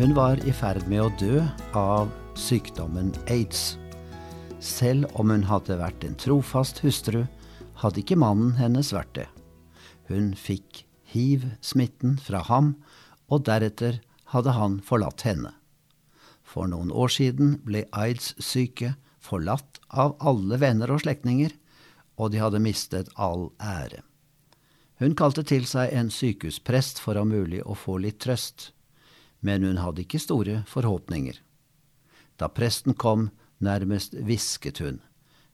Hun var i ferd med å dø av sykdommen aids. Selv om hun hadde vært en trofast hustru, hadde ikke mannen hennes vært det. Hun fikk hiv-smitten fra ham, og deretter hadde han forlatt henne. For noen år siden ble aids-syke forlatt av alle venner og slektninger, og de hadde mistet all ære. Hun kalte til seg en sykehusprest for om mulig å få litt trøst, men hun hadde ikke store forhåpninger. Da presten kom, nærmest hvisket hun,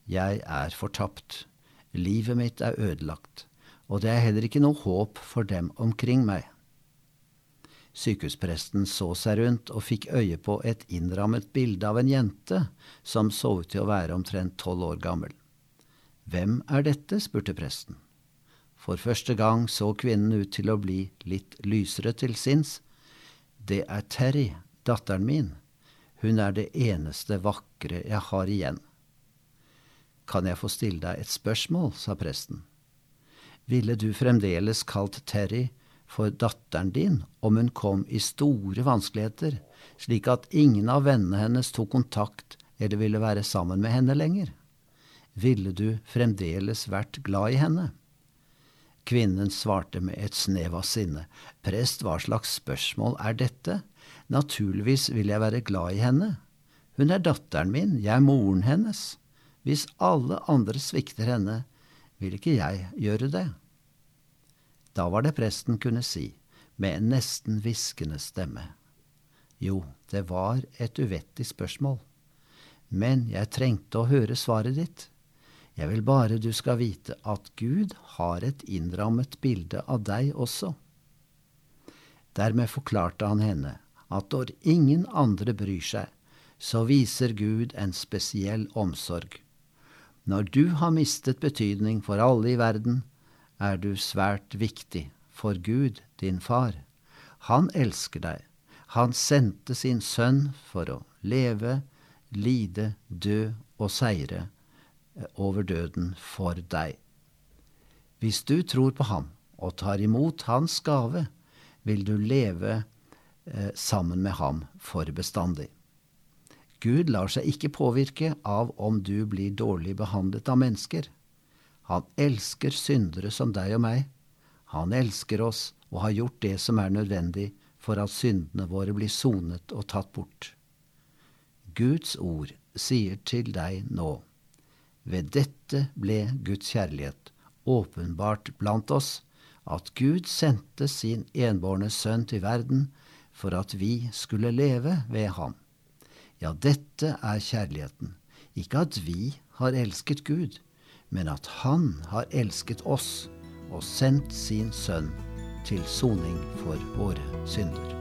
Jeg er fortapt, livet mitt er ødelagt, og det er heller ikke noe håp for dem omkring meg. Sykehuspresten så seg rundt og fikk øye på et innrammet bilde av en jente som så ut til å være omtrent tolv år gammel. Hvem er dette? spurte presten. For første gang så kvinnen ut til å bli litt lysere til sinns. Det er Terry, datteren min. Hun er det eneste vakre jeg har igjen. Kan jeg få stille deg et spørsmål, sa presten. Ville du fremdeles kalt Terry for datteren din om hun kom i store vanskeligheter, slik at ingen av vennene hennes tok kontakt eller ville være sammen med henne lenger? Ville du fremdeles vært glad i henne? Kvinnen svarte med et snev av sinne. Prest, hva slags spørsmål er dette? Naturligvis vil jeg være glad i henne. Hun er datteren min, jeg er moren hennes. Hvis alle andre svikter henne, vil ikke jeg gjøre det. Da var det presten kunne si, med en nesten hviskende stemme. Jo, det var et uvettig spørsmål, men jeg trengte å høre svaret ditt. Jeg vil bare du skal vite at Gud har et innrammet bilde av deg også. Dermed forklarte han henne at når ingen andre bryr seg, så viser Gud en spesiell omsorg. Når du har mistet betydning for alle i verden, er du svært viktig for Gud, din far. Han elsker deg. Han sendte sin sønn for å leve, lide, dø og seire over døden for deg. Hvis du tror på ham og tar imot hans gave, vil du leve eh, sammen med ham for bestandig. Gud lar seg ikke påvirke av om du blir dårlig behandlet av mennesker. Han elsker syndere som deg og meg. Han elsker oss og har gjort det som er nødvendig for at syndene våre blir sonet og tatt bort. Guds ord sier til deg nå, ved dette ble Guds kjærlighet åpenbart blant oss, at Gud sendte sin enbårne sønn til verden for at vi skulle leve ved ham. Ja, dette er kjærligheten, ikke at vi har elsket Gud, men at Han har elsket oss og sendt sin sønn til soning for våre synder.